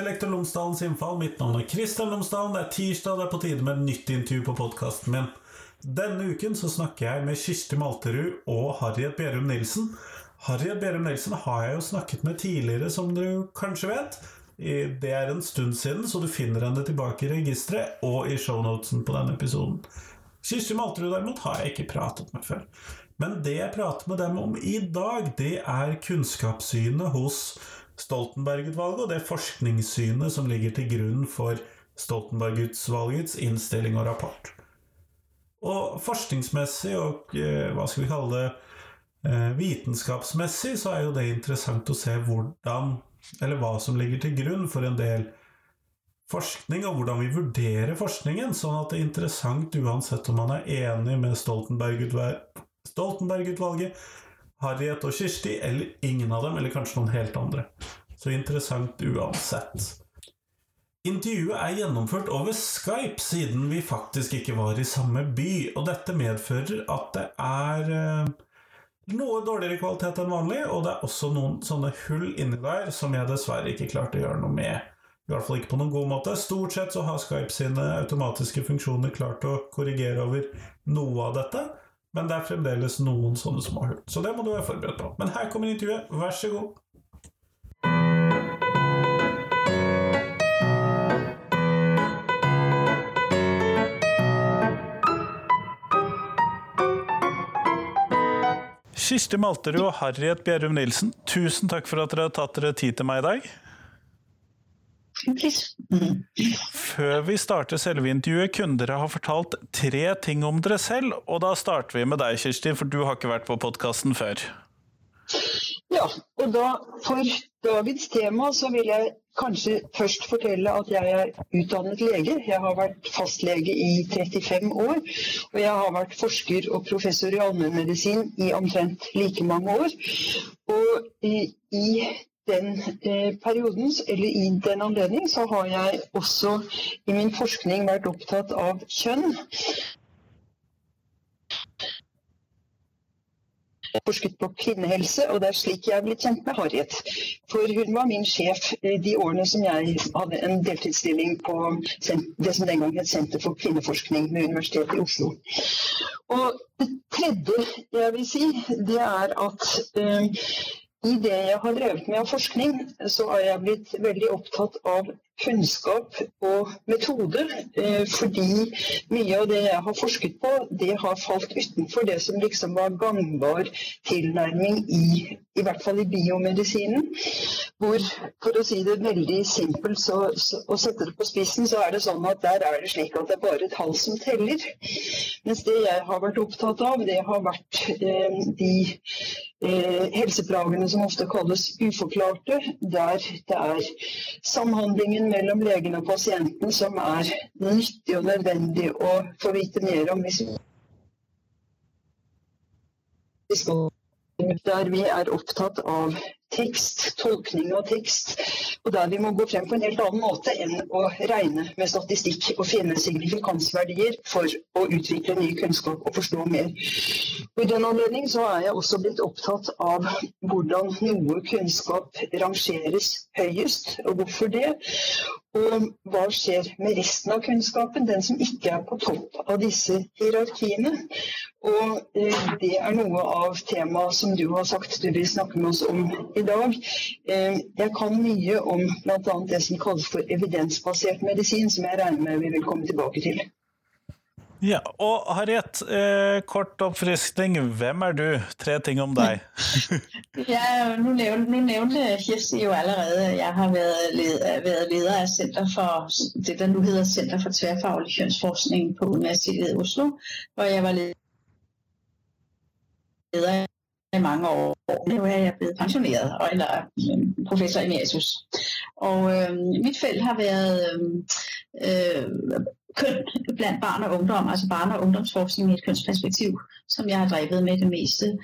til Lektor Lomsdalens innfall. Mitt navn er Kristian Lomsdalen. Det er tirsdag, det er på tide med et nytt intervju på podkasten min. Denne uken så snakker jeg med Kirsti Malterud og Harriet Bjerum Nilsen. Harriet Bjerum Nilsen har jeg jo snakket med tidligere, som du kanskje vet. Det er en stund siden, så du finner henne tilbake i registeret og i shownotesen på denne episoden. Kirsti Malterud derimot har jeg ikke pratet med før. Men det jeg prater med dem om i dag, det er kunnskapssynet hos Stoltenberg-utvalget og det forskningssynet som ligger til grunn for Stoltenberg-utvalgets innstilling og rapport. Og forskningsmessig og eh, hva skal vi kalle det eh, vitenskapsmessig, så er jo det interessant å se hvordan, eller hva som ligger til grunn for en del forskning, og hvordan vi vurderer forskningen. Sånn at det er interessant uansett om man er enig med Stoltenberg-utvalget, Stoltenberg Harriet og Kirsti, eller ingen av dem, eller kanskje noen helt andre. Så interessant uansett. Intervjuet er gjennomført over Skype, siden vi faktisk ikke var i samme by. Og dette medfører at det er eh, noe dårligere kvalitet enn vanlig, og det er også noen sånne hull inni der som jeg dessverre ikke klarte å gjøre noe med. I hvert fall ikke på noen god måte. Stort sett så har Skype sine automatiske funksjoner klart å korrigere over noe av dette, men det er fremdeles noen sånne små hull. Så det må du være forberedt på. Men her kommer intervjuet, vær så god. Kirsti Malterud og Harriet Bjerrum Nilsen, tusen takk for at dere har tatt dere tid til meg i dag. Før vi starter selve intervjuet, kunne dere ha fortalt tre ting om dere selv. Og da starter vi med deg, Kirsti, for du har ikke vært på podkasten før. Ja, og da for dagens tema så vil jeg kanskje først fortelle at jeg er utdannet lege. Jeg har vært fastlege i 35 år. Og jeg har vært forsker og professor i allmennmedisin i omtrent like mange år. Og i, i den eh, perioden, eller i den anledning, så har jeg også i min forskning vært opptatt av kjønn. forsket på kvinnehelse, og det er slik jeg er blitt kjent med Harriet. For hun var min sjef de årene som jeg hadde en deltidsstilling på det som den gang het Senter for kvinneforskning ved Universitetet i Oslo. Og det tredje jeg vil si, det er at eh, i det jeg har drevet med av forskning, så har jeg blitt veldig opptatt av kunnskap og metode. Eh, fordi mye av det jeg har forsket på, det har falt utenfor det som liksom var gangbar tilnærming i i hvert fall i biomedisinen. Hvor, for å si det veldig simpelt så, så, og sette det på spissen, så er det sånn at der er det slik at det er bare tall som teller. Mens det jeg har vært opptatt av, det har vært eh, de eh, helseplagene som ofte kalles uforklarte, der det er samhandlingen mellom legen og pasienten som er nyttig og nødvendig å få vite mer om hvis vi skal der vi er opptatt av tekst, tolkning av tekst, og der vi må gå frem på en helt annen måte enn å regne med statistikk og finne signifikansverdier for å utvikle ny kunnskap og forstå mer. Og I den anledning så er jeg også blitt opptatt av hvordan noe kunnskap rangeres høyest, og hvorfor det. Og hva skjer med resten av kunnskapen, den som ikke er på topp av disse hierarkiene. Og eh, det er noe av temaet som du har sagt du vil snakke med oss om i dag. Eh, jeg kan mye om bl.a. det som kalles for evidensbasert medisin, som jeg regner med vi vil komme tilbake til. Ja, og Harriet, eh, kort oppfriskning. Hvem er du? Tre ting om deg. ja, nu nævnte, nu nævnte Kirsti jo allerede jeg har vært været leder af Center for det, der nu hedder Center for tværfaglig kønsforskning på Universitetet i Oslo, hvor jeg var leder i mange år. Nu er jeg blevet pensioneret, eller professor professor emeritus. Og øh, mit felt har været øh, køn blandt barn og ungdom, altså barn- og ungdomsforskning i et kønsperspektiv, som jeg har drevet med det meste.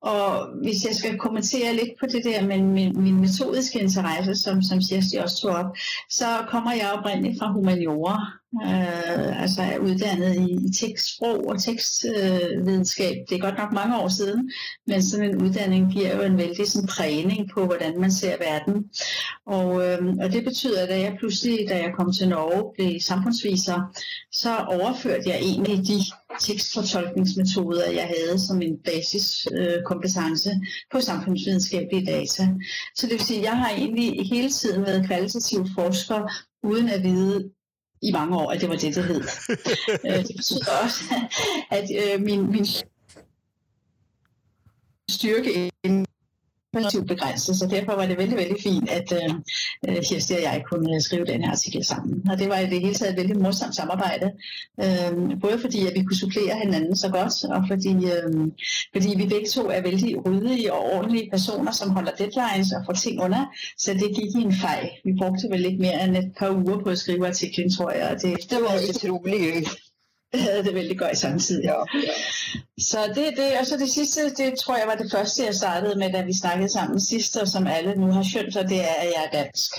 Og hvis jeg skal kommentere lidt på det der med min, min metodiske interesse, som, som Kirsti også tog op, så kommer jeg oprindeligt fra humaniora, Øh, altså er uddannet i tekstsprog og tekstvidenskab. Øh, det er godt nok mange år siden, men sådan en uddanning giver jo en vældig sådan, prægning på, hvordan man ser verden. Og, øh, og det betyder, at jeg pludselig, da jeg kom til Norge, blev samfundsviser, så overførte jeg egentlig de tekstfortolkningsmetoder, jeg havde som en basiskompetence øh, på samfundsvidenskabelige data. Så det vil sige, at jeg har egentlig hele tiden været kvalitativ forsker, uden at vide, i mange år, at det var det, det hed. Øh, det betyder også, at øh, min, min styrke relativt begrænset, så derfor var det veldig, veldig fint, at øh, øh, Kirsti og jeg kunne skrive den her artikel sammen. Og det var i det hele taget et veldig morsomt samarbejde, øh, både fordi at vi kunne supplere hinanden så godt, og fordi, øh, fordi vi begge to er vældig ryddige og ordentlige personer, som holder deadlines og får ting under, så det gik i en fejl. Vi brugte vel ikke mere end et par uger på at skrive artiklen, tror jeg. Og det, det var utrolig havde det veldig godt samtidig. Ja, ja. Så det, det, og så det sidste, det tror jeg var det første, jeg startede med, da vi snakkede sammen sidst, og som alle nu har skjønt, og det er, at jeg er dansk.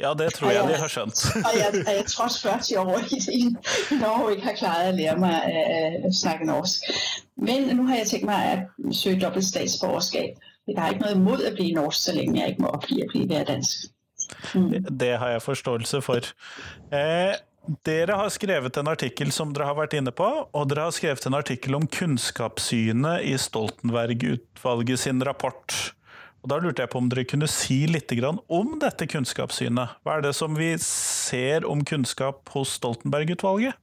Ja, det tror jeg, jeg de har skjønt. og jeg, jeg, jeg trods 40 år i, i Norge ikke har klaret at lære mig at, at snakke norsk. Men nu har jeg tænkt mig at søge dobbelt statsborgerskab. Jeg har ikke noget imod at blive norsk, så længe jeg ikke må opgive at blive dansk. Mm. Det har jeg forståelse for. Eh, dere har skrevet en artikkel som dere har vært inne på, og dere har skrevet en artikkel om kunnskapssynet i Stoltenberg-utvalget sin rapport. Og Da lurte jeg på om dere kunne si litt om dette kunnskapssynet. Hva er det som vi ser om kunnskap hos Stoltenberg-utvalget?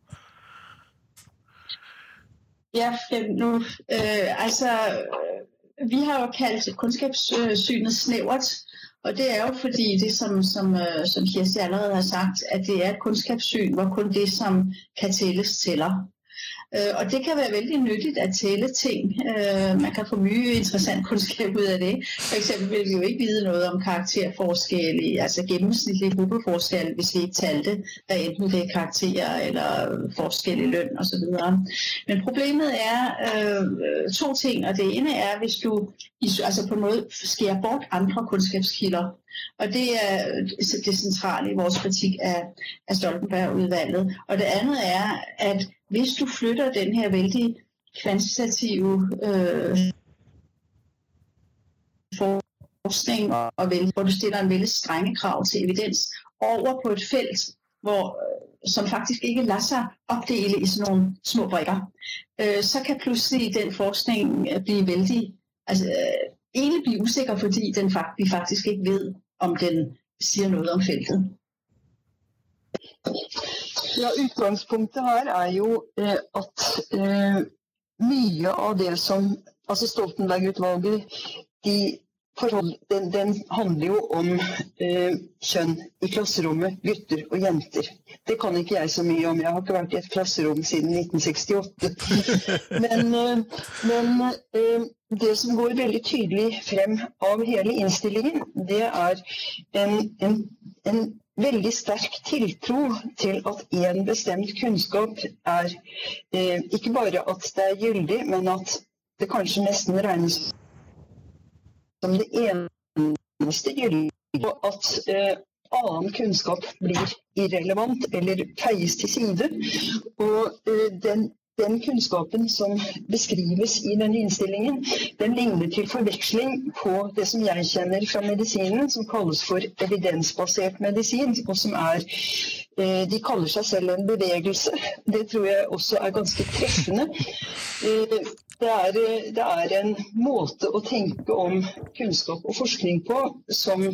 Ja, nu, øh, altså, vi har jo kalt kunnskapssynet snævert. Og det er jo fordi det, som, som, øh, som Kirsti allerede har sagt, at det er et kunnskapssyn, hvor kun det, som kan tælles, tæller. Øh, og det kan være veldig nyttigt at tælle ting. Øh, man kan få mye interessant kunnskap ud af det. For eksempel vil vi jo ikke vide noget om karakterforskelle, altså gennemsnitlige gruppeforskelle, hvis vi ikke talte, hvad enten det er karakterer eller forskel i løn osv. Men problemet er øh, to ting, og det ene er, hvis du altså på en måde skærer bort andre kunnskapskilder, og det er det centrale i vores kritik af, af Stoltenberg-udvalget. Og det andet er, at hvis du flytter den her vældig kvantitative øh, forskning, og, og vel, hvor du stiller en vældig strenge krav til evidens, over på et felt, hvor, øh, som faktisk ikke lader sig opdele i sådan nogle små brikker, øh, så kan pludselig den forskning øh, blive vældig, altså øh, egentlig blive usikker, fordi den, vi faktisk ikke ved, om den sier noe om feltet. Ja, Utgangspunktet her er jo eh, at eh, mye av det som altså Stoltenberg-utvalget de forhold, den, den, handler jo om eh, kjønn i klasserommet, gutter og jenter. Det kan ikke jeg så mye om. Jeg har ikke vært i et klasserom siden 1968. Men, eh, men eh, det som går veldig tydelig frem av hele innstillingen, det er en, en, en veldig sterk tiltro til at én bestemt kunnskap er eh, ikke bare at det er gyldig, men at det kanskje nesten regnes som det eneste gyldige. på at eh, annen kunnskap blir irrelevant eller feies til side. Og eh, den den kunnskapen som beskrives i denne innstillingen, den ligner til forveksling på det som jeg kjenner fra medisinen, som kalles for evidensbasert medisin, og som er De kaller seg selv en bevegelse. Det tror jeg også er ganske treffende. Eh, det er, det er, en måte å tenke om kunnskap og forskning på som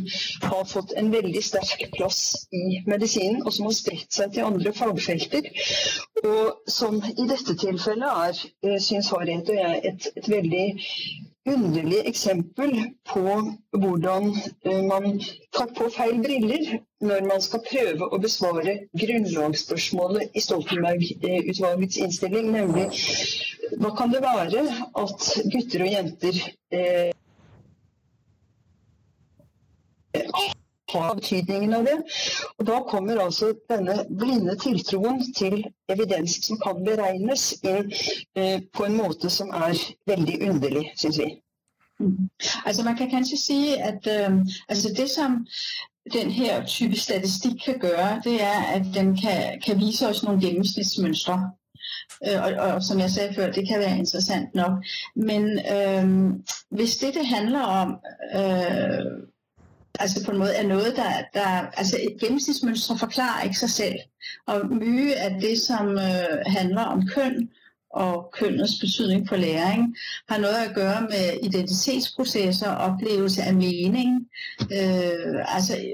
har fått en veldig sterk plass i medisinen, og som har spredt seg til andre fagfelter. Og som i dette tilfellet er, eh, syns Harriet og jeg, et, et veldig underlig eksempel på hvordan eh, man tar på feil briller når man skal prøve å besvare grunnlagsspørsmålet i Stoltenberg-utvalgets innstilling, nemlig hva kan det være at gutter og jenter eh, har betydningen av det. Og Da kommer altså denne blinde tiltroen til evidens som kan beregnes, inn eh, på en måte som er veldig underlig, syns vi. Mm. Altså Man kan kanskje si at øh, altså det som den her type statistikk kan gøre, det er, at den kan, kan vise oss noen gennemsnitsmønstre. Øh, og, og som jeg sagde før, det kan være interessant nok. Men øh, hvis det, det handler om, øh, altså på en måde er noget, der, der altså et gennemsnitsmønstre forklarer ikke sig selv. Og mye af det, som øh, handler om køn, og kønnets betydning for læring har noget at gøre med identitetsprocesser, oplevelse af mening. Øh, altså,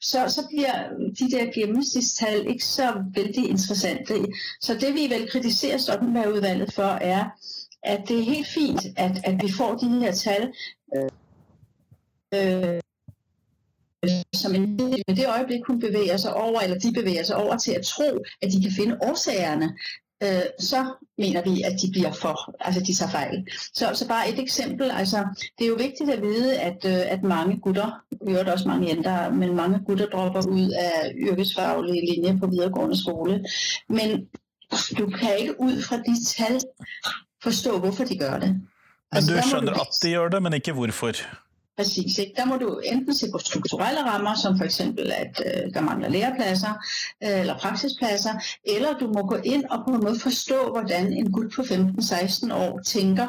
så, så bliver de der gennemsnitstal ikke så vældig interessante. Så det vi vel kritiserer Stoltenberg-udvalget for er, at det er helt fint, at, at vi får de her tal, øh, øh, som en i det øjeblik hun bevæger sig over, eller de bevæger sig over til at tro, at de kan finde årsagerne øh, så mener vi, at de bliver for, altså de tager fejl. Så, så bare et eksempel, altså det er jo vigtigt at vide, at, øh, at mange gutter, vi har også mange jenter, men mange gutter dropper ud af yrkesfaglige linjer på videregående skole. Men du kan ikke ud fra de tal forstå, hvorfor de gør det. Altså, men du skjønner du... at de gjør det, men ikke hvorfor? Præcis. Ikke? Der må du enten se på strukturelle rammer, som for eksempel at øh, der mangler lærepladser øh, eller praksispladser, eller du må gå ind og på en måde forstå, hvordan en gut på 15-16 år tænker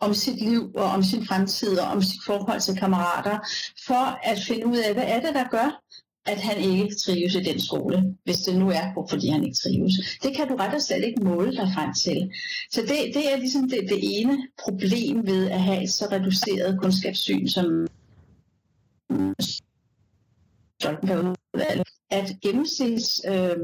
om sit liv og om sin fremtid og om sit forhold til kammerater, for at finde ud af, hvad er det, der gør, at han ikke trives i den skole, hvis det nu er, fordi han ikke trives. Det kan du rett og slett ikke måle deg frem til. Så det, det er liksom det, det ene problem ved at ha et så reduceret kunnskapssyn som at gennemsnits, øh,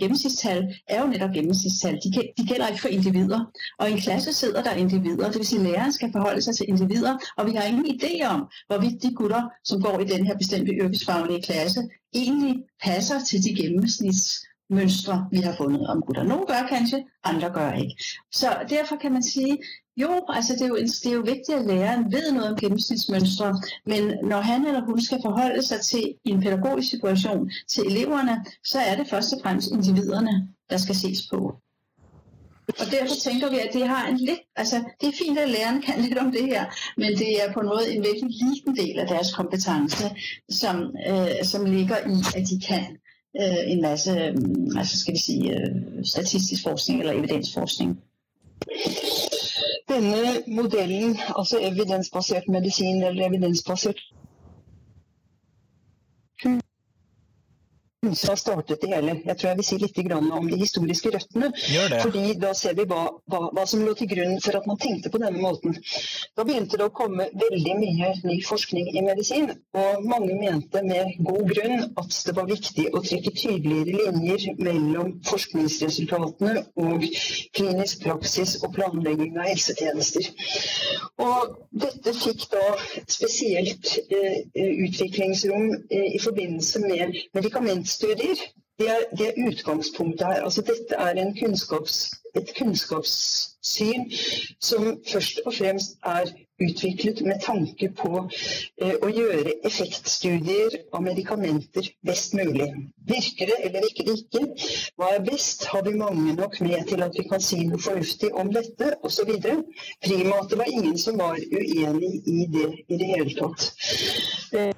gennemsnitstal er jo netop gennemsnitstal. De, de gælder ikke for individer. Og i en klasse sidder der individer, det vil sige, at læreren skal forholde sig til individer, og vi har ingen idé om, hvorvidt de gutter, som går i den her bestemte yrkesfaglige klasse, egentlig passer til de gennemsnitsmønstre, vi har fundet om gutter. Nogle gør kanskje, andre gør ikke. Så derfor kan man sige, jo, altså det er jo, det er jo vigtigt, at læreren ved noget om gennemsnitsmønstre, men når han eller hun skal forholde sig til en pædagogisk situation til eleverne, så er det først og fremmest individerne, der skal ses på. Og derfor tænker vi, at det har en lidt, altså det er fint, at læreren kan lidt om det her, men det er på en måde en virkelig liten del af deres kompetence, som, øh, som ligger i, at de kan øh, en masse, øh, altså skal vi sige, øh, statistisk forskning eller evidensforskning. Denne modellen, altså evidensbasert medisin eller evidensbasert som har startet det hele. Jeg tror jeg vil si litt om de historiske røttene. Fordi Da ser vi hva, hva, hva, som lå til grunn for at man tenkte på denne måten. Da begynte det å komme veldig mye ny forskning i medisin, og mange mente med god grunn at det var viktig å trekke tydeligere linjer mellom forskningsresultatene og klinisk praksis og planlegging av helsetjenester. Og dette fikk da spesielt eh, utviklingsrom eh, i forbindelse med medikamenter studier, det er, det er utgangspunktet her. Altså dette er kunnskaps, et kunnskapssyn som først og fremst er utviklet med tanke på eh, å gjøre effektstudier av medikamenter best mulig. Virker det eller virker det ikke? Hva er best? Har vi mange nok med til at vi kan si noe fornuftig om dette? Osv. Prima at det var ingen som var uenig i det i det hele tatt. Eh,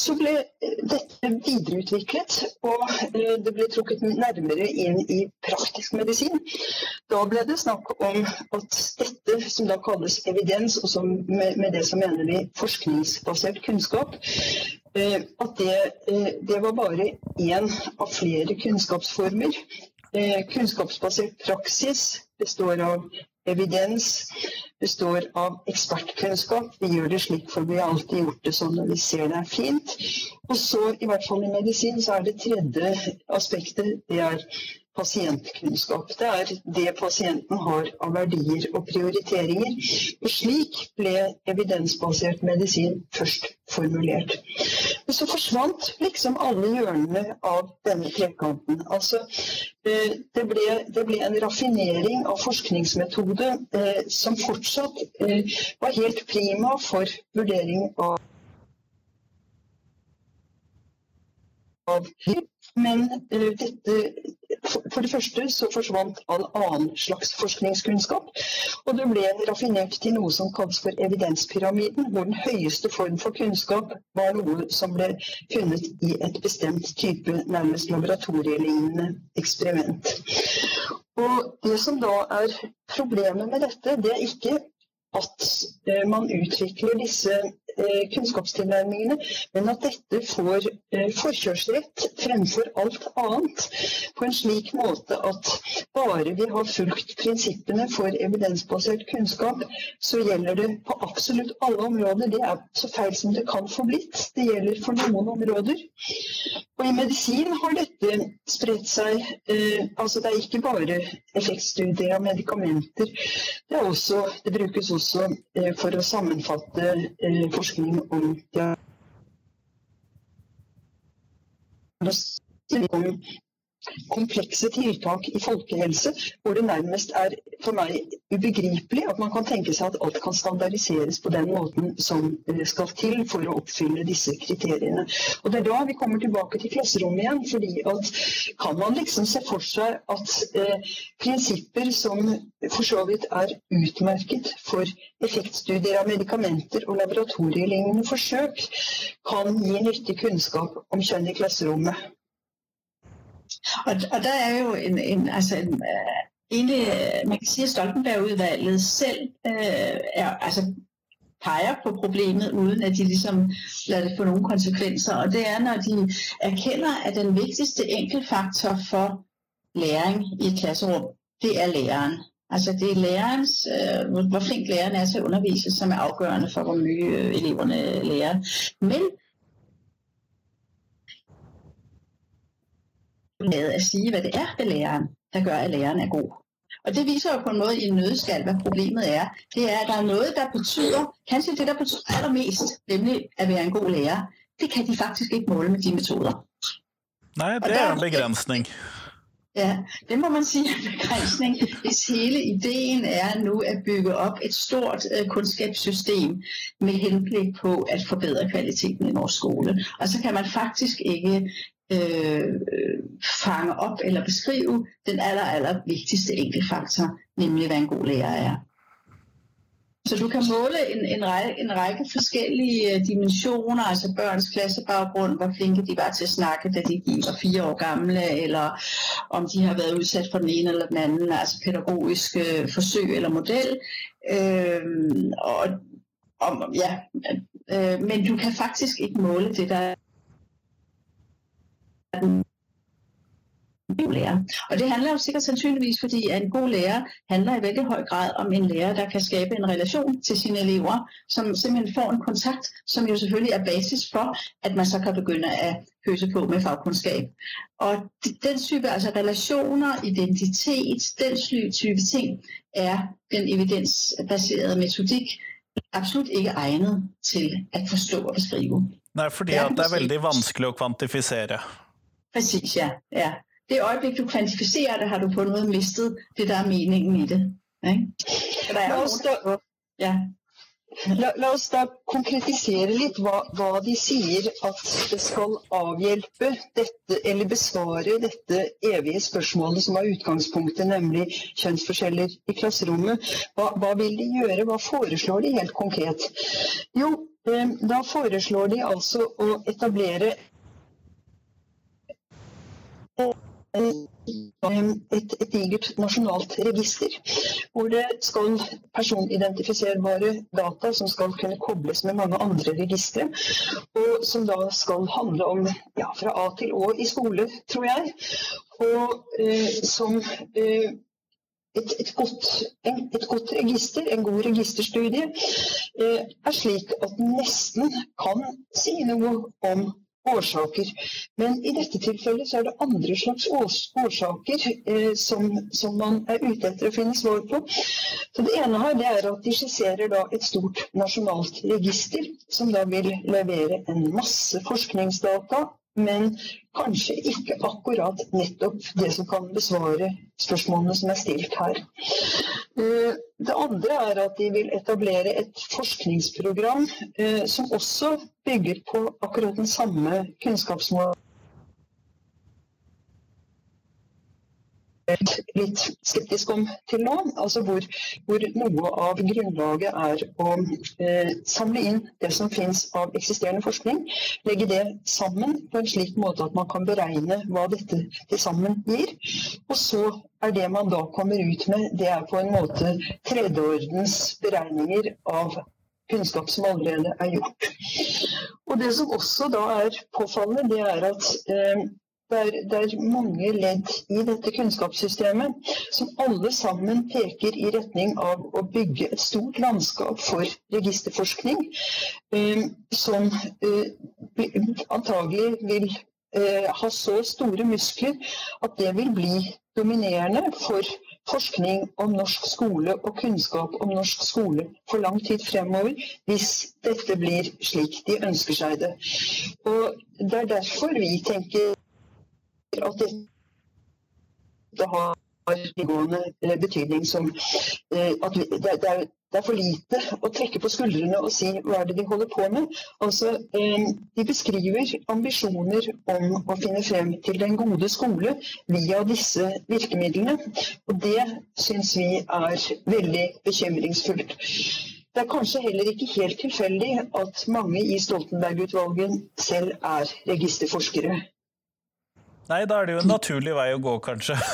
så ble eh, dette videreutviklet, og eh, det ble trukket nærmere inn i praktisk medisin. Da ble det snakk om at dette, som da kalles evidens, og som med, det så mener vi forskningsbasert kunnskap, eh, at det, det var bare én av flere kunnskapsformer. Kunnskapsbasert praksis består av evidens, består av ekspertkunnskap. Vi gjør det slik, for vi har alltid gjort det sånn når vi ser det er fint. Og så, i hvert fall i medisin, så er det tredje aspektet det er pasientkunnskap. Det er det pasienten har av verdier og prioriteringer. Og slik ble evidensbasert medisin først formulert. Men så forsvant liksom alle hjørnene av denne trekanten. Altså, eh, det ble, det ble en raffinering av forskningsmetode eh, som fortsatt eh, var helt prima for vurdering av men dette For det første så forsvant all annen slags forskningskunnskap, og det ble raffinert til noe som kalles for evidenspyramiden, hvor den høyeste form for kunnskap var noe som ble funnet i et bestemt type nærmest laboratorielignende eksperiment. Og det som da er problemet med dette, det er ikke at eh, man utvikler disse eh, kunnskapstilnærmingene, men at dette får eh, forkjørsrett fremfor alt annet. På en slik måte at bare vi har fulgt prinsippene for evidensbasert kunnskap, så gjelder det på absolutt alle områder. Det er så feil som det kan få blitt. Det gjelder for noen områder. Og i medisin har dette spredt seg. altså Det er ikke bare effektstudier av medikamenter. Det, også, det brukes også eh, for å sammenfatte eh, forskning om om komplekse tiltak i folkehelse, hvor det nærmest er for meg ubegripelig at man kan tenke seg at alt kan standardiseres på den måten som skal til for å oppfylle disse kriteriene. Og Det er da vi kommer tilbake til klasserommet igjen. fordi at Kan man liksom se for seg at eh, prinsipper som for så vidt er utmerket for effektstudier av medikamenter og laboratorielignende forsøk, kan gi nyttig kunnskap om kjønn i klasserommet? Og, og der er jo en, en altså en, uh, egentlig, man kan sige, at Stoltenberg-udvalget selv øh, er, altså, peger på problemet, uden at de ligesom lader det få nogle konsekvenser. Og det er, når de erkender, at den vigtigste enkeltfaktor for læring i et klasserum, det er læreren. Altså det er lærerens, øh, hvor flink læreren er til at undervise, som er afgørende for, hvor mye øh, eleverne lærer. Men med at sige, hvad det er ved læreren, der gør, at læreren er god. Og det viser jo på en måde i en nødskal, hvad problemet er. Det er, at der er noget, der betyder, kanskje det, der betyder allermest, nemlig at være en god lærer, det kan de faktisk ikke måle med de metoder. Nej, det er en begrænsning. Ja, det må man sige er en begrænsning, hvis hele ideen er nu at bygge op et stort uh, kundskabssystem med henblik på at forbedre kvaliteten i vores skole. Og så kan man faktisk ikke øh, fange opp eller beskrive den aller, aller vigtigste enkeltfaktor, nemlig hva en god lærer er. Så du kan måle en, en, række, en række forskellige dimensjoner, dimensioner, altså børns klassebaggrund, hvor flinke de var til å snakke, da de var fire år gamle, eller om de har vært utsatt for den ene eller den anden, altså pædagogisk forsøk forsøg eller model. Øh, og, om, ja, øh, men du kan faktisk ikke måle det, der god lærer. Og det handler jo sikkert sandsynligvis, fordi at en god lærer handler i veldig høj grad om en lærer, der kan skabe en relasjon til sine elever, som simpelthen får en kontakt, som jo selvfølgelig er basis for, at man så kan begynne at pøse på med fagkunnskap Og den type, altså relationer, identitet, den type ting, er den evidensbaserede metodik absolut ikke egnet til at forstå og beskrive. Nei, fordi at det er veldig vanskelig å kvantifisere. Præcis, ja. ja. Det øjeblik, du kvantificerer det, har du på noget mistet det, der er meningen i det. Ikke? Der er la, oss da, ja. la, la oss da konkretisere litt hva, hva de sier at det skal avhjelpe dette, eller besvare dette evige spørsmålet som er utgangspunktet, nemlig kjønnsforskjeller i klasserommet. Hva, hva vil de gjøre? Hva foreslår de helt konkret? Jo, eh, da foreslår de altså å etablere et, et digert nasjonalt register, hvor det skal personidentifiserbare data som skal kunne kobles med mange andre registre, og som da skal handle om ja, fra A til Å i skole, tror jeg, og eh, som eh, et, et, godt, en, et, godt, register, en god registerstudie, eh, er slik at den nesten kan si noe om årsaker. Men i dette tilfellet så er det andre slags årsaker eh, som, som, man er ute etter å finne svar på. Så Det ene her det er at de skisserer da et stort nasjonalt register, som da vil levere en masse forskningsdata men kanskje ikke akkurat nettopp det som kan besvare spørsmålene som er stilt her. Eh, det andre er at de vil etablere et forskningsprogram eh, som også bygger på akkurat den samme kunnskapsmålen litt skeptisk om til nå. Altså hvor, hvor noe av grunnlaget er å eh, samle inn det som finnes av eksisterende forskning, legge det sammen på en slik måte at man kan beregne hva dette til sammen gir. Og så er det man da kommer ut med, det er på en måte tredjeordens beregninger av kunnskap som allerede er gjort. Og Det som også da er påfallende, det er at eh, det er, det er, mange ledd i dette kunnskapssystemet som alle sammen peker i retning av å bygge et stort landskap for registerforskning, eh, som eh, antagelig vil eh, ha så store muskler at det vil bli dominerende for forskning om norsk skole og kunnskap om norsk skole for lang tid fremover, hvis dette blir slik de ønsker seg det. Og Det er derfor vi tenker at dette har inngående betydning som at vi, det, er det er for lite å trekke på skuldrene og si hva er det de holder på med. Altså, eh, De beskriver ambisjoner om å finne frem til den gode skole via disse virkemidlene. Og det syns vi er veldig bekymringsfullt. Det er kanskje heller ikke helt tilfeldig at mange i Stoltenberg-utvalget selv er registerforskere. Nei, da er det jo en naturlig vei å gå, kanskje.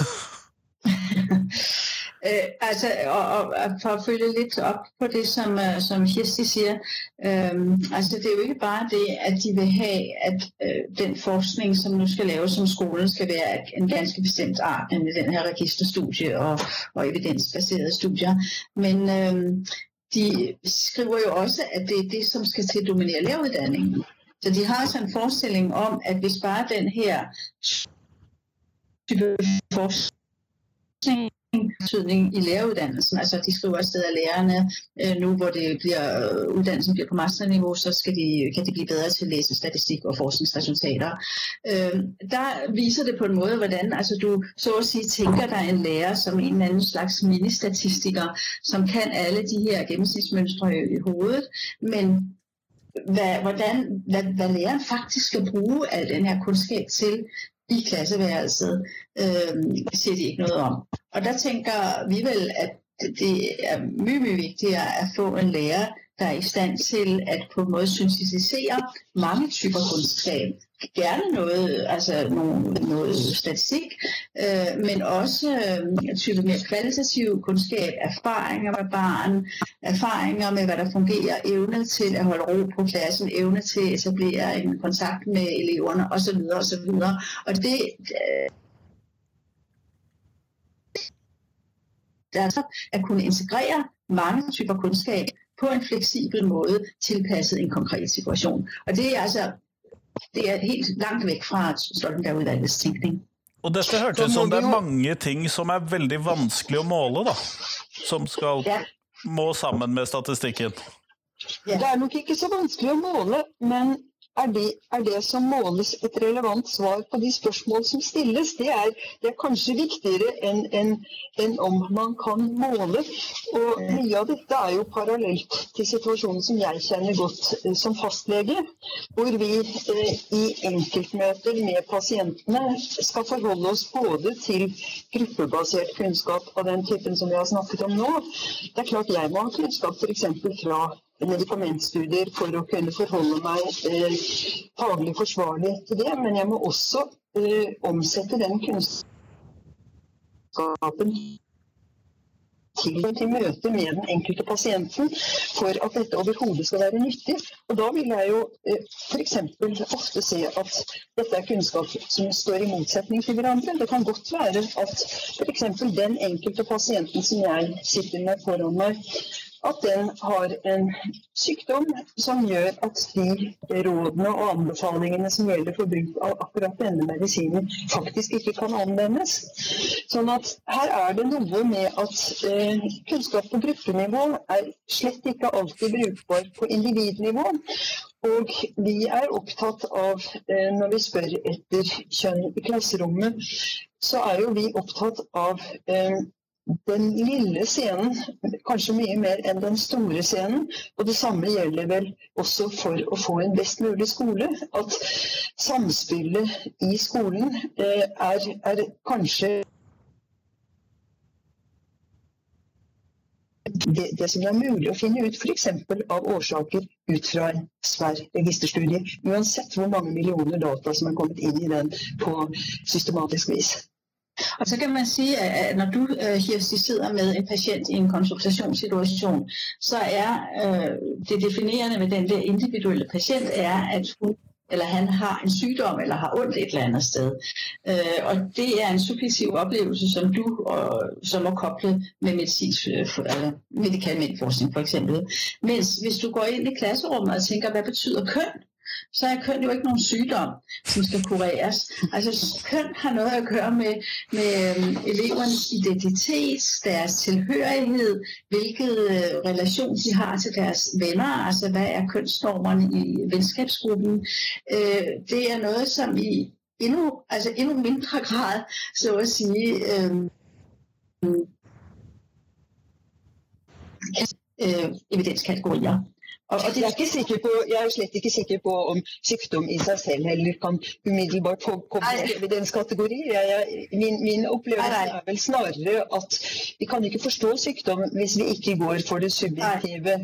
Eh, altså, og, og, for å følge litt opp på det, som, øh, som Kirsti sier. øh, altså det er jo ikke bare det, at de vil ha at øh, den forskning, som nå skal laves som skolen, skal være en ganske bestemt art, nemlig den her registerstudie og, og evidensbaserede studier, men de skriver jo også, at det er det, som skal til å dominere læreruddannelsen. Så de har sådan en forestilling om, at hvis bare den her type forskning betydning i læreruddannelsen. Altså de skriver afsted af lærerne, øh, nu hvor det bliver, øh, uddannelsen bliver på masterniveau, så skal de, kan de blive bedre til at læse statistik og forskningsresultater. Øh, der viser det på en måde, hvordan altså, du så at sige tænker dig en lærer som en eller anden slags mini-statistiker, som kan alle de her gennemsnitsmønstre i, i hovedet, men hvordan, hvad, hvad læreren faktisk skal bruge al den her kundskab til, i klasseværelset, øh, siger de ikke noget om. Og der tænker vi vel, at det er mye, mye vigtigere at få en lærer, der er i stand til at på en måde syntetisere mange typer kundskab. Gerne noget, altså noget, noget statistik, øh, men også øh, type mere kvalitativ kundskab, erfaringer med barn, erfaringer med, hvad der fungerer, evne til at holde ro på klassen, evne til at etablere en kontakt med eleverne osv. osv. Og det, øh, altså at kunne integrere mange typer kundskab på en fleksibel måde tilpasset en konkret situation. Og det er altså det er helt langt vekk fra Stoltenberg-utvalgets tenkning. Og dette hørtes ut som det er mange ting som er veldig vanskelig å måle, da. Som skal ja. må sammen med statistikken. Ja. Det er nok ikke så vanskelig å måle, men er det, er det, som måles et relevant svar på de spørsmål som stilles. Det er, det er kanskje viktigere enn en, en om man kan måle. Og mye av dette er jo parallelt til situasjonen som jeg kjenner godt eh, som fastlege, hvor vi eh, i enkeltmøter med pasientene skal forholde oss både til gruppebasert kunnskap av den typen som vi har snakket om nå. Det er klart jeg må ha kunnskap f.eks. fra medikamentstudier for å kunne forholde meg eh, faglig forsvarlig til det. Men jeg må også eh, omsette den kunnskapen til, til møte med den enkelte pasienten for at dette overhodet skal være nyttig. Og da vil jeg jo eh, f.eks. ofte se at dette er kunnskap som står i motsetning til hverandre. Det kan godt være at f.eks. den enkelte pasienten som jeg sitter med foran meg, at den har en sykdom som gjør at de rådene og anbefalingene som gjelder for bruk av akkurat denne medisinen, faktisk ikke kan anvendes. Sånn at her er det noe med at eh, kunnskap på gruppenivå er slett ikke alltid brukbar på individnivå. Og vi er opptatt av, eh, når vi spør etter kjønn i klasserommet, så er jo vi opptatt av eh, den lille scenen, kanskje mye mer enn den store scenen. Og det samme gjelder vel også for å få en best mulig skole. At samspillet i skolen eh, er, er kanskje det, det, som det er mulig å finne ut f.eks. av årsaker ut fra en svær registerstudie. Uansett hvor mange millioner data som er kommet inn i den på systematisk vis. Og så kan man sige, at når du, Kirsti, øh, sidder med en patient i en konsultationssituation, så er øh, det definerende med den der individuelle patient, er, at hun eller han har en sygdom eller har ondt et eller andet sted. Øh, og det er en subjektiv oplevelse, som du og, som må koble med medicinsk, øh, eller medikalmentforskning for eksempel. Mens hvis du går ind i klasserummet og tænker, hvad betyder køn? Så er kønn jo ikke noen sygdom, som skal kureres. Altså Kønn har noe å gjøre med, med elevenes elevernes identitet, deres tilhørighet, hvilken relasjon relation de har til deres venner, altså hva er kjønnsnormene i venskabsgruppen. Øh, det er noe som i endnu, altså mindre grad, så å si øh, øh, evidenskategorier. Og jeg, er ikke sikker på, jeg er slett ikke sikker på om sykdom i seg selv heller kan umiddelbart komme i evidenskategori. Min, min opplevelse er vel snarere at vi kan ikke forstå sykdom hvis vi ikke går for det subjektive,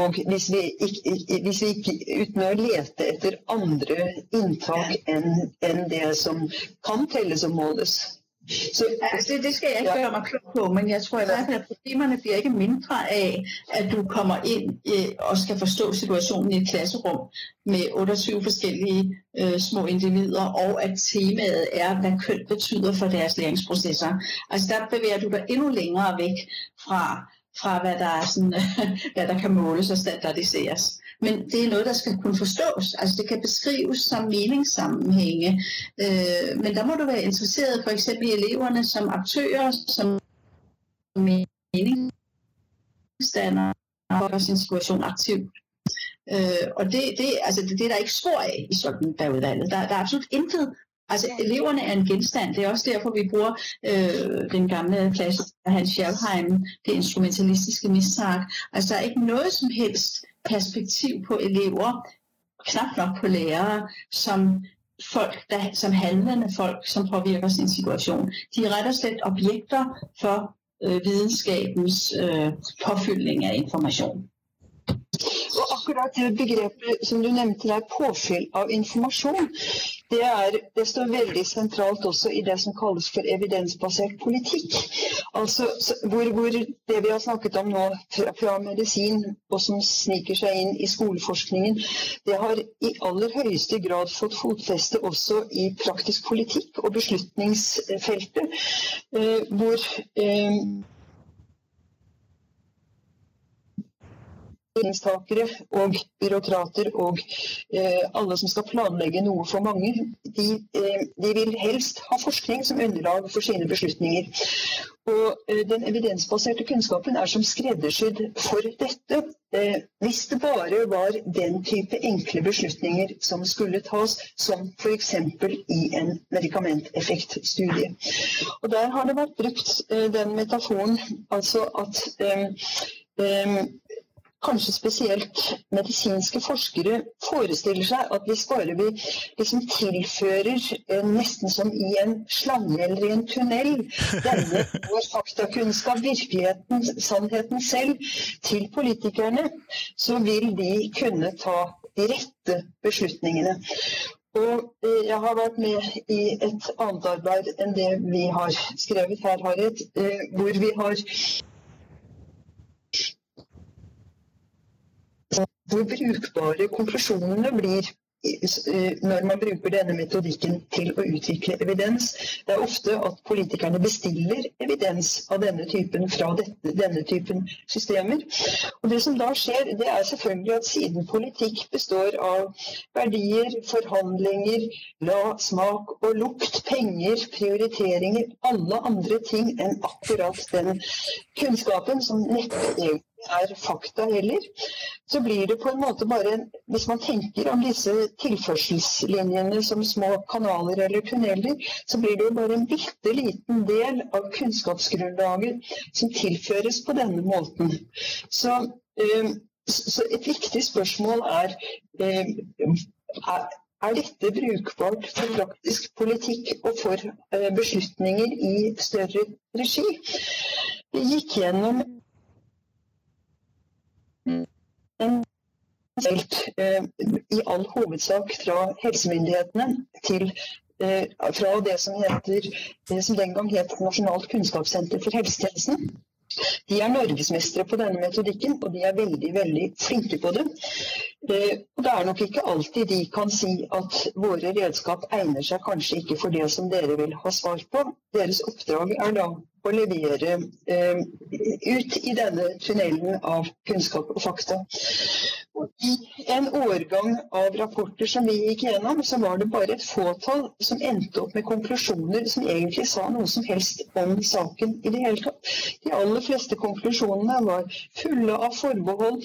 og hvis vi ikke, hvis vi ikke uten å lete etter andre inntak enn en det som kan telles og måles. Så, altså det, det skal jeg ikke gøre mig klog på, men jeg tror i hvert fald, at problemerne bliver ikke mindre af, at du kommer ind og skal forstå situationen i et klasserum med 28 forskellige øh, små individer, og at temaet er, hvad køn betyder for deres læringsprocesser. Altså der bevæger du dig endnu længere væk fra, fra hvad, der er sådan, hvad der kan måles og standardiseres. Men det er noe der skal kunne forstås. Altså det kan beskrives som meningssammenhænge. Øh, men der må du være interesseret for eksempel i eleverne som aktører, som meningsdannere og sin situasjon aktivt. Øh, og det, det, altså det, det er der ikke spor av i Stoltenberg-utvalget. Der, der er absolut intet Altså eleverne er en genstand. Det er også derfor, vi bruger øh, den gamle klasse af Hans Schellheim, det instrumentalistiske mistak. Altså der er ikke noget som helst perspektiv på elever, knap nok på lærere, som folk, der, som handlende folk, som påvirker sin situasjon. De er rett og slett objekter for øh, videnskabens øh, påfyldning av informasjon. Akkurat det begrepet som du nevnte der, påfyll av informasjon, det, er, det, står veldig sentralt også i det som kalles for evidensbasert politikk. Altså hvor, hvor det vi har snakket om nå fra, fra, medisin, og som sniker seg inn i skoleforskningen, det har i aller høyeste grad fått fotfeste også i praktisk politikk og beslutningsfeltet, eh, hvor eh, beslutningstakere og byråkrater og eh, alle som skal planlegge noe for mange, de, eh, de, vil helst ha forskning som underlag for sine beslutninger. Og eh, Den evidensbaserte kunnskapen er som skreddersydd for dette. Eh, hvis det bare var den type enkle beslutninger som skulle tas, som f.eks. i en medikamenteffektstudie. Og Der har det vært brukt eh, den metaforen altså at eh, kanskje spesielt medisinske forskere forestiller seg at hvis bare vi liksom tilfører eh, nesten som i en slange eller i en tunnel denne vår faktakunnskap, virkeligheten, sannheten selv, til politikerne, så vil de kunne ta de rette beslutningene. Og eh, jeg har vært med i et annet arbeid enn det vi har skrevet her, Harriet, eh, hvor vi har hvor brukbare konklusjonene blir når man bruker denne metodikken til å utvikle evidens. Det er ofte at politikerne bestiller evidens av denne typen fra dette, denne typen systemer. Og Det som da skjer, det er selvfølgelig at siden politikk består av verdier, forhandlinger, la, smak og lukt, penger, prioriteringer, alle andre ting enn akkurat den kunnskapen som neppe er fakta heller, så blir det på en måte bare Hvis man tenker om disse tilførselslinjene som små kanaler eller tunneler, så blir det jo bare en bitte liten del av kunnskapsgrunnlaget som tilføres på denne måten. Så, øh, så et viktig spørsmål er, øh, er er dette brukbart for praktisk politikk og for øh, beslutninger i større regi? Vi gikk gjennom i all hovedsak fra helsemyndighetene til eh, fra det som, heter, det som den gang het Nasjonalt kunnskapssenter for helsetjenesten. De er norgesmestere på denne metodikken, og de er veldig veldig flinke på det. Eh, Det er nok ikke alltid de kan si at våre redskap egner seg kanskje ikke for det som dere vil ha svar på. Deres oppdrag er da å levere eh, ut i denne tunnelen av kunnskap og fakta. I en årgang av rapporter som vi gikk gjennom, så var det bare et fåtall som endte opp med konklusjoner som egentlig sa noe som helst om saken i det hele tatt. De aller fleste konklusjonene var fulle av forbehold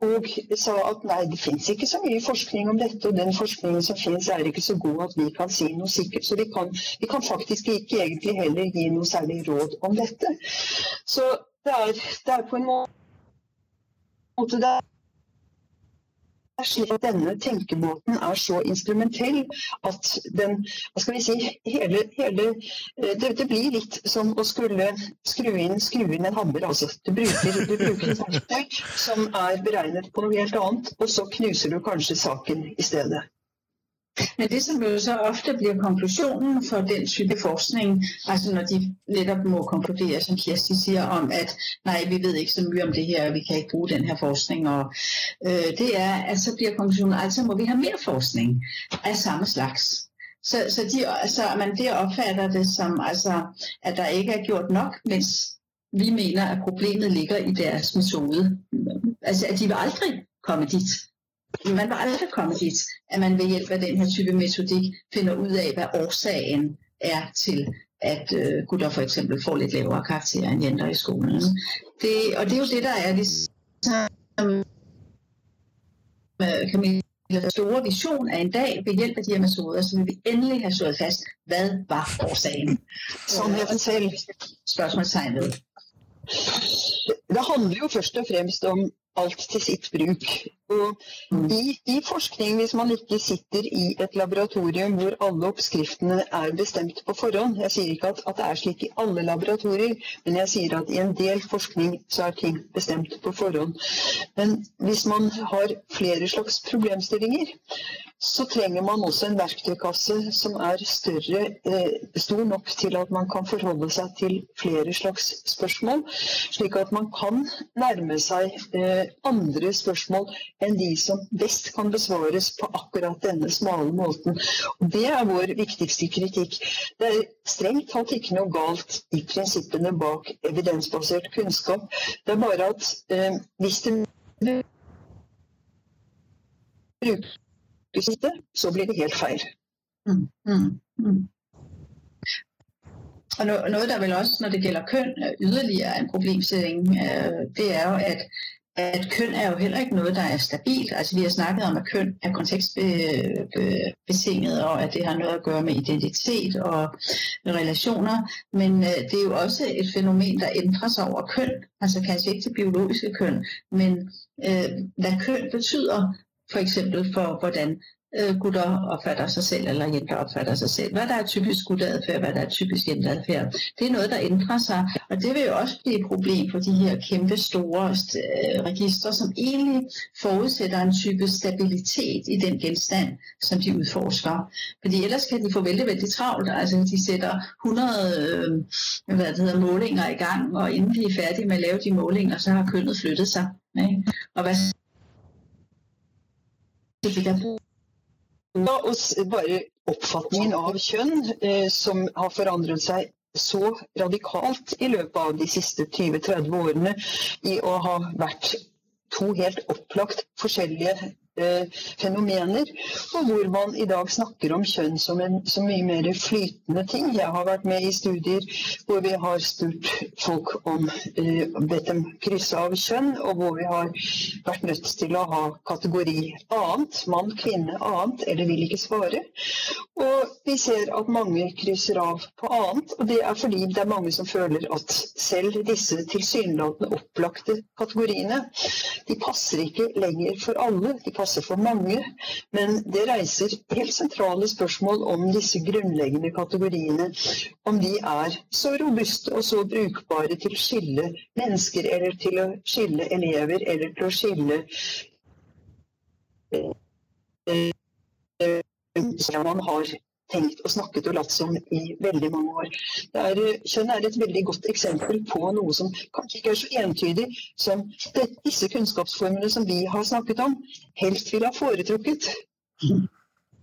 og sa at nei, det fins ikke så mye forskning om dette, og den forskningen som fins er ikke så god at vi kan si noe sikkert. Så vi kan, vi kan faktisk ikke egentlig heller gi noe særlig råd om dette. Så det er, det er på en måte det er slik denne tenkemåten er så instrumentell at den hva skal vi si, hele, hele eh, det, det, blir litt som å skulle skru inn, skru inn en hammer. Altså. Du bruker, du bruker et verktøy som er beregnet på noe helt annet, og så knuser du kanskje saken i stedet. Men det som jo så ofte blir konklusjonen for den type forskning, altså når de nettopp må konkludere, som Kjersti sier, om at nei, vi vet ikke så mye om det her, vi kan ikke bruke denne forskning, og øh, det er at så blir konklusjonen altså må vi ha mer forskning av samme slags. Så, så, de, så man der oppfatter det som altså, at der ikke er gjort nok, mens vi mener at problemet ligger i deres metode. Altså at de vil aldri komme dit. Man var aldri komme dit at man ved hjelp av denne type metodik finner ut av hva årsagen er til at øh, gutter eksempel får litt lavere karakterer enn jenter i skolen. Det, og det er jo det der er liksom Camillas store vision af en dag ved hjelp av de her metoder så vil vi endelig have slået fast hva var årsaken. Sannheten jeg fortalte ved. Det handler jo først og fremst om alt til sitt bruk. Og i, i, forskning, hvis man ikke sitter i et laboratorium hvor alle oppskriftene er bestemt på forhånd Jeg sier ikke at, at, det er slik i alle laboratorier, men jeg sier at i en del forskning så er ting bestemt på forhånd. Men hvis man har flere slags problemstillinger, så trenger man også en verktøykasse som er større, eh, stor nok til at man kan forholde seg til flere slags spørsmål, slik at man kan nærme seg eh, andre spørsmål enn de som best kan besvares på akkurat denne smale måten. Og det er vår viktigste kritikk. Det er strengt tatt ikke noe galt i prinsippene bak evidensbasert kunnskap. Det er bare at eh, hvis det brukes det, så blir det helt feil. Mm, mm, mm. Og Noe der vel også, når det gjelder kønn, ytterligere en problemstilling, øh, det er jo at, at kønn er jo heller ikke noe der er stabilt. Altså Vi har snakket om at kønn er kontekstbetinget, og at det har noe å gjøre med identitet og relationer, Men øh, det er jo også et fænomen, der ændrer seg over kønn. Altså kanskje ikke til biologiske kønn, men øh, hva kønn betyder for eksempel for hvordan øh, gutter oppfatter seg selv, eller jenter oppfatter seg selv. Hva der er typisk gutteatferd, hva der er typisk jenteatferd. Det er noe der ændrer seg. Og det vil jo også bli et problem for de her kjempe store øh, registre, som egentlig forudsætter en type stabilitet i den genstand, som de utforsker. Fordi ellers kan de få veldig veldig travlt. Altså, de sætter 100 øh, hva det hedder, målinger i gang, og inden de er færdige med å lave de målinger, så har kønnet flyttet seg. Ikke? Og hva bare oppfatningen av kjønn eh, som har forandret seg så radikalt i løpet av de siste 20-30 årene i å ha vært to helt opplagt forskjellige fenomener, og hvor man i dag snakker om kjønn som en så mye mer flytende ting. Jeg har vært med i studier hvor vi har spurt folk om eh, bedt dem krysse av kjønn, og hvor vi har vært nødt til å ha kategori annet, mann, kvinne, annet, eller vil ikke svare. Og vi ser at mange krysser av på annet, og det er fordi det er mange som føler at selv disse tilsynelatende opplagte kategoriene, de passer ikke lenger for alle. De passer for mange, men det reiser helt sentrale spørsmål om disse grunnleggende kategoriene. Om de er så robuste og så brukbare til å skille mennesker, eller til å skille elever, eller til å skille som man har tenkt og snakket og latt som i veldig mange år. Er, kjønn er et veldig godt eksempel på noe som kanskje ikke er så entydig som det, disse kunnskapsformene som vi har snakket om, helst ville ha foretrukket.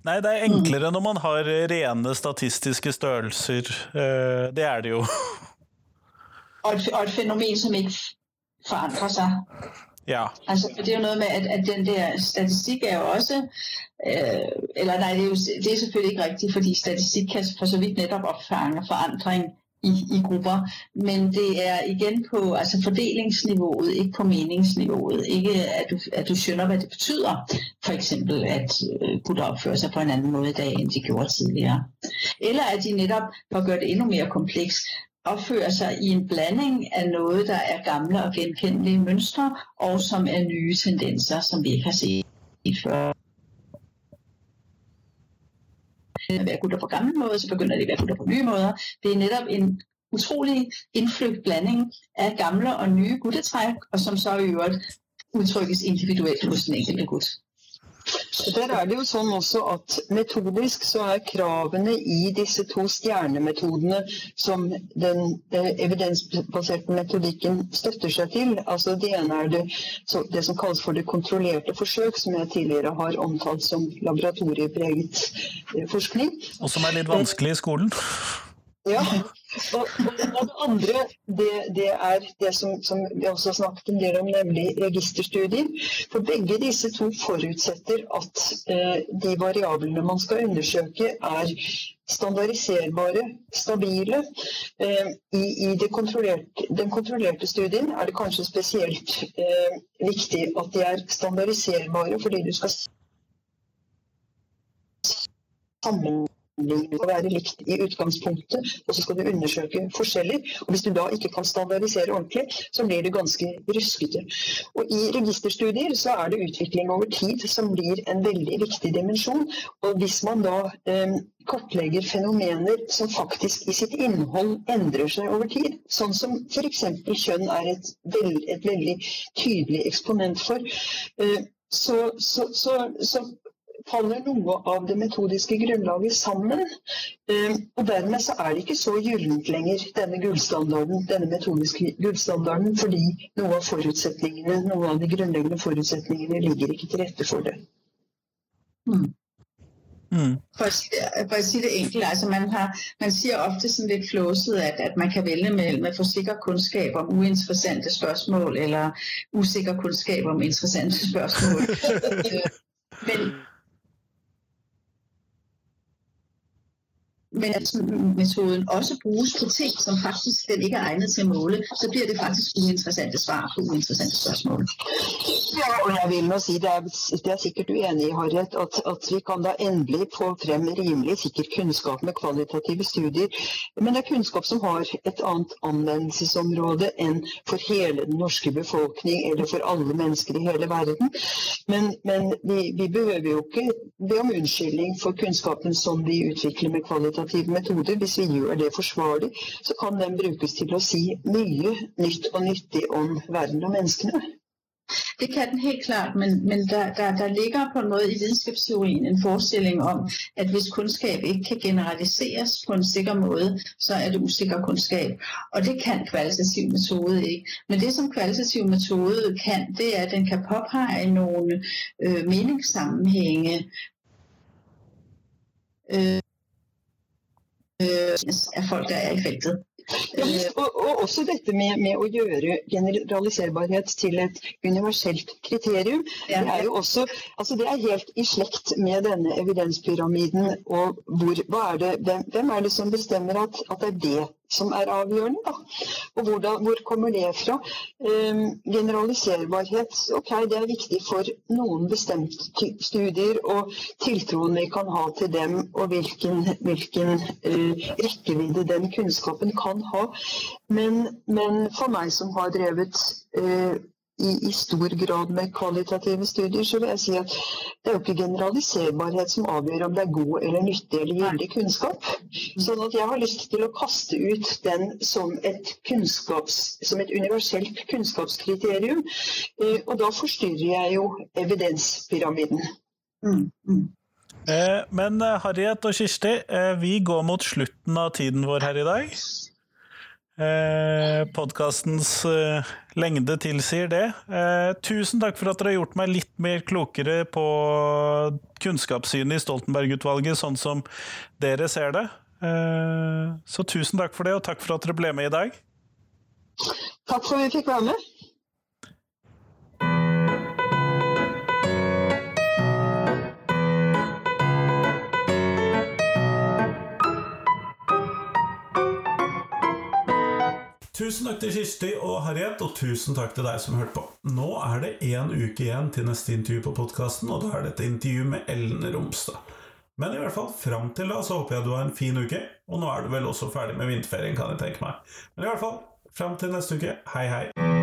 Nei, det er enklere når man har rene statistiske størrelser. Det er det jo. Og et, fenomen som ikke forandrer seg. Ja. Altså, det er jo noget med, at, at den der statistik er jo også, øh, eller nej, det er, jo, det er selvfølgelig ikke rigtigt, fordi statistik kan for så vidt netop opfange forandring i, i grupper, men det er igen på altså fordelingsniveauet, ikke på meningsniveauet. Ikke at du, at du skjønner, hvad det betyder. For eksempel, at øh, gutter opfører sig på en anden måde i dag, end de gjorde tidligere. Eller at de netop, for at gøre det endnu mere kompleks, opfører sig i en blanding af noget, der er gamle og genkendelige mønstre, og som er nye tendenser, som vi ikke har set før. At være gutter på gamle måder, så begynder de at være gutter på nye måder. Det er netop en utrolig indflygt blanding af gamle og nye guttetræk, og som så i øvrigt udtrykkes individuelt hos den enkelte gut. Der er det jo sånn også at Metodisk så er kravene i disse to stjernemetodene som den evidensbaserte metodikken støtter seg til. altså Det ene er det, det, som kalles for det kontrollerte forsøk, som jeg tidligere har omtalt som laboratoriepreget eh, forskning. Og som er litt vanskelig i skolen? Ja, og, og, det andre det, det er det som, som, vi også snakket en del om, nemlig registerstudier. For begge disse to forutsetter at eh, de variablene man skal undersøke, er standardiserbare, stabile. Eh, I, i kontrollerte, den kontrollerte studien er det kanskje spesielt eh, viktig at de er standardiserbare, fordi du skal sammenligne skal være likt i utgangspunktet, og så skal du undersøke forskjeller. Og Hvis du da ikke kan standardisere ordentlig, så blir det ganske ruskete. Og I registerstudier så er det utvikling over tid som blir en veldig viktig dimensjon. Og Hvis man da eh, kartlegger fenomener som faktisk i sitt innhold endrer seg over tid, sånn som f.eks. kjønn er et, veld, et, veldig tydelig eksponent for, eh, så, så, så, så faller noe av det metodiske grunnlaget sammen. Ehm, og dermed så er det ikke så gyllent lenger, denne gullstandarden, denne metodiske gullstandarden, fordi noe av forutsetningene, noen av de grunnleggende forutsetningene ligger ikke til rette for det. Mm. Mm. For, for at sige det enkelt, altså man, har, man siger ofte sådan lidt flåset, at, at man kan vælge mellem at få sikker kundskab om uinteressante spørgsmål, eller usikker kundskab om interessante spørgsmål. Men men at metoden også bruges på ting, som faktisk den ikke er egnet til at måle, så bliver det faktisk uinteressante svar på uinteressante spørsmål. Ja, og jeg vil nå si det er, det er sikkert uenig i Harriet, at, at, vi kan da endelig få frem rimelig sikker kunnskap med kvalitative studier. Men det er kunnskap som har et annet anvendelsesområde enn for hele den norske befolkning eller for alle mennesker i hele verden. Men, men vi, vi behøver jo ikke be om unnskyldning for kunnskapen som vi utvikler med kvalitative alternative metoder, hvis vi gjør det forsvarlig, så kan den brukes til å si mye nytt og nyttig om verden og menneskene. Det kan den helt klart, men, men der, der, der, ligger på en måte i videnskapsteorien en forestilling om, at hvis kunnskap ikke kan generaliseres på en sikker måte, så er det usikker kunnskap. Og det kan kvalitativ metode ikke. Men det som kvalitativ metode kan, det er at den kan påpege noen øh, meningssammenhenge. øh, folk, er i feltet. Og, og, også dette med, med, å gjøre generaliserbarhet til et universelt kriterium. Ja. Det er jo også, altså det er helt i slekt med denne evidenspyramiden. og hvor, er det, hvem, hvem, er det som bestemmer at, at det er det som er avgjørende. Da. Og hvordan, hvor kommer det fra? Um, generaliserbarhet ok, det er viktig for noen bestemte studier og tiltroen vi kan ha til dem, og hvilken, hvilken uh, rekkevidde den kunnskapen kan ha. Men, men, for meg som har drevet uh, i, i, stor grad med kvalitative studier, så vil jeg si at det er jo ikke generaliserbarhet som avgjør om det er god eller nyttig eller gyldig kunnskap. Sånn at jeg har lyst til å kaste ut den som et, som et universelt kunnskapskriterium. Eh, og da forstyrrer jeg jo evidenspyramiden. Mm, mm. Eh, men eh, Harriet og Kirsti, vi går mot slutten av tiden vår her i dag. Eh, Podkastens eh, lengde tilsier det. Eh, tusen takk for at dere har gjort meg litt mer klokere på kunnskapssynet i Stoltenberg-utvalget, sånn som dere ser det. Så tusen takk for det, og takk for at dere ble med i dag. Takk for at vi fikk være med. Tusen takk til Kirsti og Harriet, og tusen takk til deg som hørte på. Nå er det én uke igjen til neste intervju på podkasten, og da er det et intervju med Ellen Romstad. Men i hvert fall fram til da så håper jeg du har en fin uke, og nå er du vel også ferdig med vinterferien, kan jeg tenke meg. Men i hvert fall, fram til neste uke, hei hei.